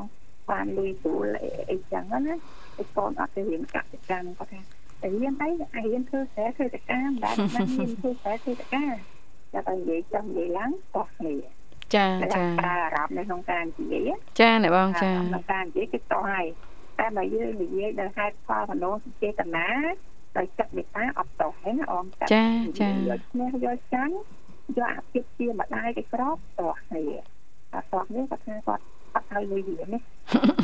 បានលុយស្រួលអីចឹងណាឯកូនអត់ទៅរៀនកសិកម្មគាត់ថាតែរៀនអីអារៀនធ្វើស្រែធ្វើតកាមិនដែលបានរៀនធ្វើស្រែធ្វើតកាតែតែនិយាយចង់និយាយឡើងតោះគ្នាចាចាប្រើអារម្មណ៍នៅក្នុងការនិយាយចាអ្នកបងចាក្នុងការនិយាយគឺតោះហើយតែបើយើងនិយាយដោយហេតុផលមនោសញ្ចេតនា ដោយចិត្តមេត្តាអត់តោះទេណាអមចាចាយកឈ្នះយកចាញ់យកអាភិបជាម្ដាយគេក្របតោះគ្នាអាតោះនេះគាត់ថាគាត់អត់ឲ្យលុយរៀននេះ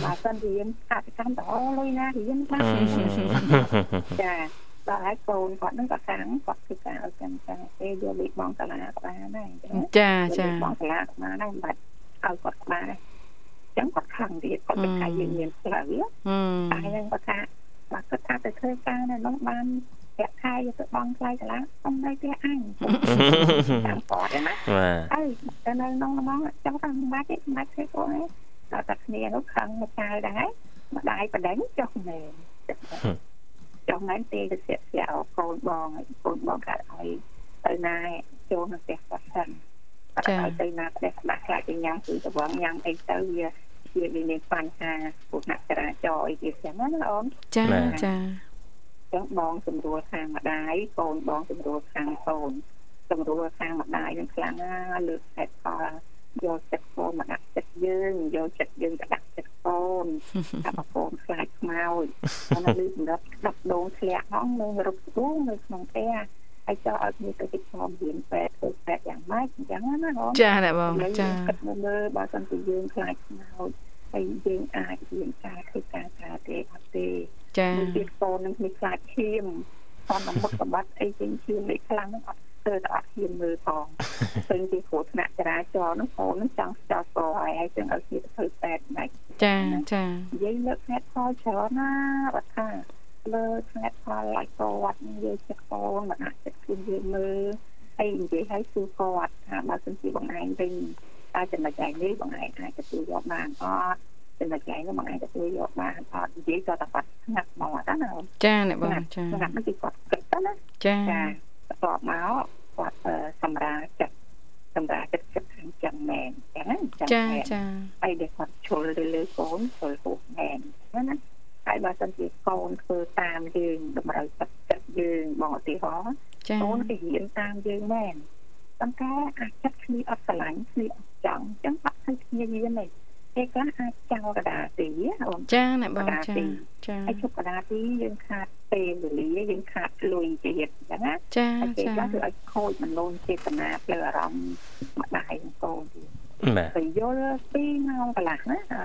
បើសិនរៀនអតិកម្មតអលុយណារៀនបាទចាដល់ហើយកូនគាត់នឹងគាត់ខាងគាត់គឺការឲ្យចាំចាពេលយកលេខបងសាលាក៏បានដែរអញ្ចឹងចាចាបងសាលាក៏បានដែរមិនបាច់ឲ្យគាត់ក្បាលអញ្ចឹងគាត់ខាងទៀតគាត់ទៅខាងយើងមានផ្លូវតែយើងគាត់ថាបើគាត់ថា ទៅធ្វើការនៅនោះបានប្រាក់ខែយកទៅបងថ្លៃសាលាខ្ញុំនៅផ្ទះអញតាមគាត់ណាអើតែនៅក្នុងហ្មងចង់ថាមិនបាច់ទេមិនបាច់ធ្វើគាត់ទេដល់តែគ្នានោះខឹងមកចៅដែរម្ដាយបដិញចុះមែនចង់ហ្នឹងទេទៅស្ទាក់ស្ទាក់កូនបងកូនបងកាត់ឲ្យទៅណាចូលនៅផ្ទះគាត់សិនចា៎ទៅណាផ្ទះដាក់ខ្លាចទៅញ៉ាំគឺទៅវងញ៉ាំអីទៅវា ជាវាមានបញ្ហាពុះអ្នកចរាចរណ៍អីទៀតចឹងណាអូនចាចាចឹងបងសម្រួលខាងម្ដាយកូនបងសម្រួលខាងកូនសម្រួលខាងម្ដាយនឹងខ្លាំងណាស់លើកហេតុផលយកចិត្តកូនមកដាក់ចិត្តយើងយកចិត្តយើងទៅដាក់ចិត្តកូនថាបកូនខ្លាចខ្មោចហើយលើសម្រាប់ដាប់ដងធ្លាក់ហ្នឹងនៅរកស្ទូងនៅក្នុងផ្ទះ ហើយចោលឲ្យគ្នាទៅទីខ្ញុំរៀនពេទ្យធ្វើពេទ្យយ៉ាងម៉េចអញ្ចឹងណាបងចាអ្នកបងចាគិតមើលបើសិនជាយើងខ្លាចខ្មោចហើយយើងអាចរៀនការធ្វើការការទេអត់ទេចាទៀតកូននឹងមានខ្លាចឈាមតាមមុខសម្បត្តិអីជាងឈាមនេះខ្លាំងហ្នឹងអត់ធ្វើតែអត់ហ៊ានមើលផងឃើញពីគ្រោះថ្នាក់ចរាចរណ៍ហ្នឹងកូនហ្នឹងចង់ស្ចោតកហើយហើយចឹងឲ្យគ្នាទៅធ្វើពេទ្យមិនចាចានិយាយលើកហេតុផលច្រើនណាបើថា លើហេតុផលឲ្យកគាត់និយាយចិត្តកូនមិនអាចចិត្តខ្លួនយើងមើលហើយនិយាយឲ្យសួរគាត់ថាបើសិនជាបងឯងវិញតើចំណុចឯនេះបងឯងអាចទទួលយកបានអត់ចំណុចឯនោះបងឯងទទួលយកបានអត់និយាយក៏តែគាត់ស្ងាត់មកអត់ណាចាអ្នកបងចាស្ងាត់នេះគឺគាត់គិតទៅណាចាចាបន្ទាប់មកគាត់អឺសម្រាប់ចិត្តសម្រាប់ចិត្តចិត្តខាងចឹងមែនចឹងណាចឹងចាមែនចាហើយដែលគាត់ជុលទៅលើកូនជុលពោះមែនចឹងណា ហើយបើសិនជាកូនធ្វើតាមយើងតម្រូវចិត្តចិត្តយើងបងឧទាហរណ៍ចាកូនគេរៀនតាមយើងមែនប៉ុន្តែអាចចិត្តគ្នាអត់ស្រឡាញ់គ្នាអត់ចង់អញ្ចឹងបាក់ឲ្យគ្នារៀនទេគេខ្លះអាចចោលកណ្ដាលទីអូនចាអ្នកបងចាចាហើយជប់កណ្ដាលទីយើងខាតពេលវេលាយើងខាតលុយទៀតអញ្ចឹងណាចាហើយគេចាខ្លះគឺឲ្យខូចមនោចេតនាផ្លូវអារម្មណ៍ម្ដាយនិងកូន ទៀតបាទទៅយល់ពីម៉ោងកន្លះណាអឺ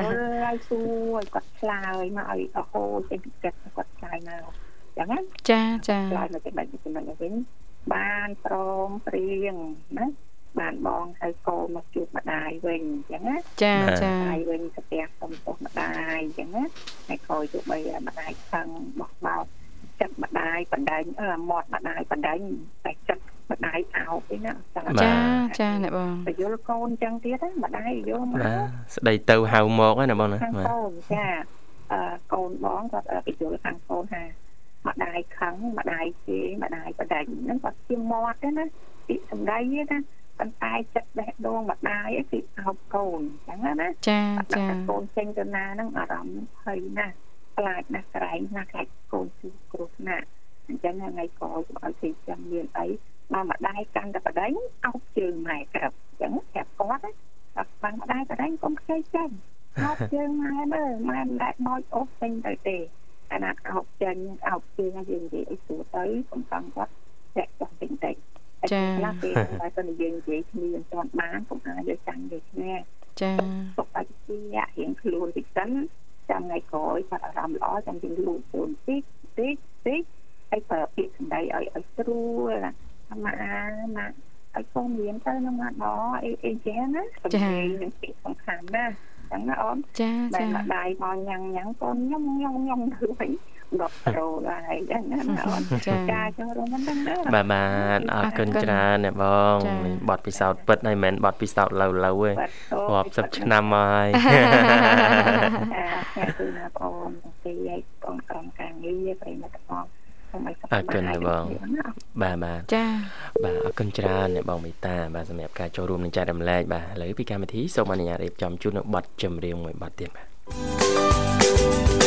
យល់ឲ្យសួរឲ្យគាត់ឆ្លើយមកឲ្យអហូរចេញពីចិត្តគាត់ឆ្លើយមកអញ្ចឹងណាចាចាឆ្លើយមកចំណុចនេះចំណុចនេះវិញបានព្រមព្រៀងណាបានបងឲ្យកូនមកជួបម្ដាយវិញអញ្ចឹងណាចាចាម្ដាយវិញទៅផ្ទះសុំទោសម្ដាយអញ្ចឹងណាហើយក្រោយទៅបីម្ដាយខឹងបោះបោកចិត្តម្ដាយបណ្ដាញអឺមាត់ម្ដាយបណ្ដាញតែចិត្ត ម្ដាយអោបឯណាចឹងចាចាអ្នកបងទៅយល់កូនអញ្ចឹងទៀតណាម្ដាយយល់មកបាទស្ដីទៅហៅមកហ្នឹងណាបងណាខាងបាទកូនចាអឺកូនបងគាត់ទៅយល់ខាងកូនថាម្ដាយខឹងម្ដាយជេរម្ដាយបណ្ដាញហ្នឹងគាត់ជាមាត់ទេណាពីសម្ដីទេណាប៉ុន្តែចិត្តបេះដូងម្ដាយឯងគឺអោបកូនអញ្ចឹងណាចាចាដាក់កូនចេញទៅណាហ្នឹងអារម្មណ៍ភ័យណាស់ខ្លាចណាស់ក្រែងណាស់ខ្លាចកូនជួបគ្រោះថ្នាក់អញ្ចឹងថ្ងៃក្រោយឲ្យគេចាំមានអី មកម្ដាយកាន់តែបដិញអោបជើងម៉ែក្រឹបអញ្ចឹងប្រាប់គាត់ណាថាបាំងម្ដាយបដិញកុំខ្ចីចេញអោបជើងម៉ែមើលម៉ែមិនដែលបោចអូសចេញទៅទេអាណាអោបចេញអោបជើងឲ្យយើងនិយាយអីស្រួលទៅកំសង់គាត់ចាក់ចង់តិចតិចខ្លះពេលតែទៅនិយាយនិយាយគ្នាមិនទាន់បានកុំឲ្យយកចាញ់យកឈ្នះចាទុកឲ្យជារៀងខ្លួនតិចសិនចាំថ្ងៃក្រោយគាត់អារម្មណ៍ល្អចាំយើងលូកខ្លួនតិចតិចតិចហើយប្រើពាក្យសម្ដីឲ្យឲ្យស្រួលណា ម៉ាម៉ាឲ្យកូនរៀនទៅនឹងម៉ាដអីអីចឹងណាសម្ដីនឹងពាក្យសំខាន់ណាចឹងណាអូនចាតែចាម្ដាយមកញ៉ាំងញ៉ាំងកូនញ៉ុំញ៉ុំញ៉ុំធ្វើវិញ10ប្រូហើយចឹងណាអូនចាចាចឹងរួមហ្នឹងណាបាទបាទអរគុណច្រើនអ្នកបងចា៎នេះបទពិសោធន៍ពិតហើយមិនមែនបទពិសោធន៍ឡូវឡូវទេរាប់សិបឆ្នាំមកហើយចាគឺណាបងទីឲ្យបងក្រុមការងារប្រិមត្តផង សូមឲ្យសុខអរគុណណាបងណាបាទបាទចាបាទអរគុណច្រើនអ្នកបងមេតាបាទសម្រាប់ការចូលរួមនឹងចែករំលែកបាទឥឡូវពីកម្មវិធីសូមអនុញ្ញាតរៀបចំជូននៅបទចម្រៀងមួយបទទៀតបាទ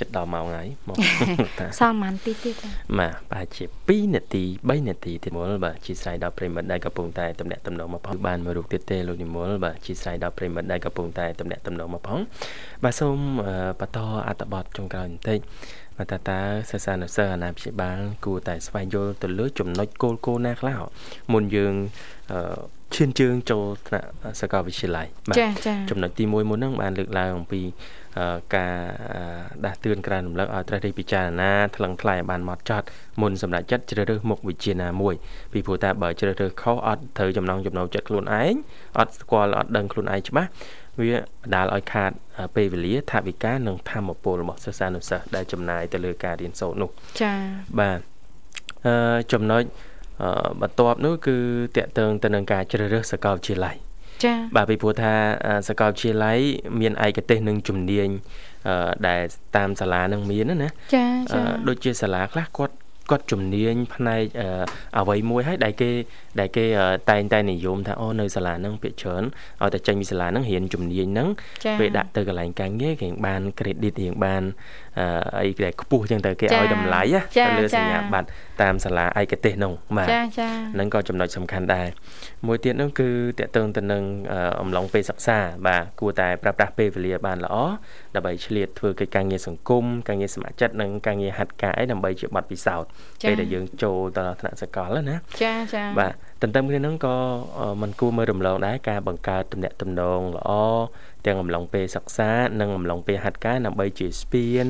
ចិត្តដល់ម៉ោងហើយមកតាសល់ប៉ុន្មានទីទៀតចាបាទប្រហែលជា2នាទី3នាទីទៀតមុលបាទជាស្រ័យដល់ប្រិមិត្តដែលកំពុងតែតំណាក់តំណងមកផងបានមួយរូបទៀតទេលោកនិមលបាទជាស្រ័យដល់ប្រិមិត្តដែលកំពុងតែតំណាក់តំណងមកផងបាទសូមអឺបន្តអត្ថបទចុងក្រោយបន្តិចបាទតើតើសិស្សានុសិស្សអាណាព្យាបាល គួរតែស្វែងយល់ទៅលើចំណុចគោលគោលណាខ្លះមុនយើងអឺ ឈានជើងចូលថ្នាក់សាកលវិទ្យាល័យបាទចាចាចំណុចទី1មុនហ្នឹងបានលើកឡើងអំពីអឺការអឺដាស់តឿនក្រើនរំលឹកឲ្យត្រូវរិះពិចារណាថ្លឹងថ្លែងឲ្យបានហ្មត់ចត់មុនសម្រាប់ចិត្តជ្រើសរើសមុខវិជ្ជាណាមួយពីព្រោះតែបើជ្រើសរើសខុសអត់ត្រូវចំណងចំណូលចិត្តខ្លួនឯងអត់ស្គាល់អត់ដឹងខ្លួនឯងច្បាស់វាបណ្ដាលឲ្យខាតអឺពេលវេលាថវិកានិងធម៌ពលរបស់សិស្សានុសិស្សដែលចំណាយទៅលើការរៀនសូត្រនោះចាបាទអឺចំណុចអឺ បន្ទាប់នោះគឺតកតឹងទៅនឹងការជ្រើសរើសសាកលវិទ្យាល័យចាបាទពីព្រោះថាអឺសាកលវិទ្យាល័យមានឯកទេសនិងជំនាញអឺដែលតាមសាលានឹងមានណាណាចាអឺចាដូចជាសាលាខ្លះគាត់គាត់ជំនាញផ្នែកអឺអ្វីមួយហើយដែលគេ ដែលគេអឺតែងតែនិយមថាអូនៅសាលាហ្នឹងពាក្យច្រើនឲ្យតែចេញពីសាលាហ្នឹងរៀនជំនាញហ្នឹងចាពេលដាក់ទៅកន្លែងការងារគេបាន credit រៀងបានអឺអីដែលខ្ពស់ចឹងទៅគេឲ្យតម្លៃណាទៅលើសញ្ញាបត្រតាមសាលាឯកទេសហ្នឹងបាទចាចាហ្នឹងក៏ចំណុចសំខាន់ដែរមួយទៀតនោះគឺតកតឹងទៅនឹងអឺអំឡុងពេលសិក្សាបាទគួរតែប្រើប្រាស់ពេលវេលាបានល្អដើម្បីឆ្លៀតធ្វើកិច្ចការងារសង្គមការងារសមាជិកនិងការងារហាត់ការអីដើម្បីជាបទពិសោធន៍ពេលដែលយើងចូលដល់ថ្នាក់សកលណាចាចាបាទទន្ទឹមគ្នាហ្នឹងក៏អឺมันគួរមើលរំលងដែរការបង្កើតទំនាក់ទំនងល្អទាំងអំឡុងពេលសិក្សា និងអំឡុងពេលហាត់ការដើម្បីជាស្ពាន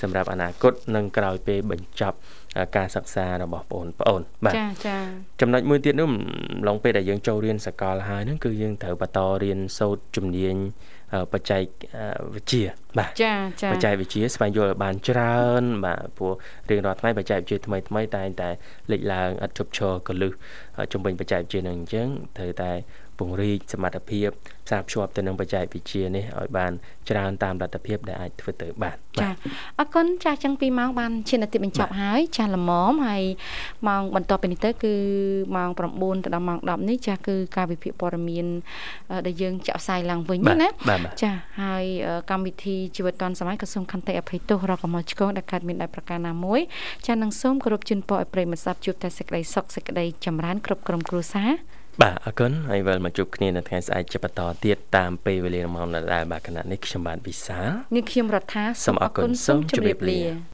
សម្រាប់អនាគតនិងក្រោយពេលបញ្ចប់អឺការសិក្សារបស់បងប្អូនបាទចាចាចំណុចមួយទៀតនោះអំឡុងពេលដែលយើងចូលរៀនសកលហើយហ្នឹងគឺយើងត្រូវបន្តរៀនសូត្រជំនាញអឺ បច្ចេកអឺវិទ្យាបាទចាចាបច្ចេកវិទ្យាស្វែងយល់ឲ្យបានច្រើន បាទព្រោះរៀងរាល់ថ្ងៃបច្ចេកវិទ្យាថ្មីថ្មីតែងតែលេចឡើងឥតឈប់ឈរកលឹះជំវិញបច្ចេកវិទ្យានឹងអញ្ចឹងត្រូវតែ ពង្រីកសមត្ថភាពផ្សារភ្ជាប់ទៅនឹងបច្ចេកវិទ្យានេះឲ្យបានច្រើនតាមលទ្ធភាពដែលអាចធ្វើទៅបានចាអរគុណចាស់ចឹង2ម៉ោងបានឈាននាទីបញ្ចប់ហើយចាស់ល្មមហើយម៉ោងបន្តពីនេះទៅគឺម៉ោង9ទៅដល់ម៉ោង10នេះចាស់គឺការវិភាគព័ត៌មានដែលយើងចាក់ផ្សាយឡើងវិញណាចាហើយកម្មវិធីជីវិតឌွန်សម័យក៏សូមខន្តីអភ័យទោសរកកំហុសឆ្គងដែលកើតមានដោយប្រការណាមួយចាស់នឹងសូមគោរពជូនពរឲ្យប្រិយមិត្តស្ដាប់ជួបតែសេចក្តីសុខសេចក្តីចម្រើនគ្រប់ក្រុមគ្រួសារ បាទអរគុណហើយវិលមកជួបគ្នានៅថ្ងៃស្អែកជាបន្តទៀតតាមពេលវេលាម៉ោងដដែលបាទគណៈនេះខ្ញុំបាទវិសានេះខ្ញុំរដ្ឋាសូមអរគុណសូមជម្រាបលា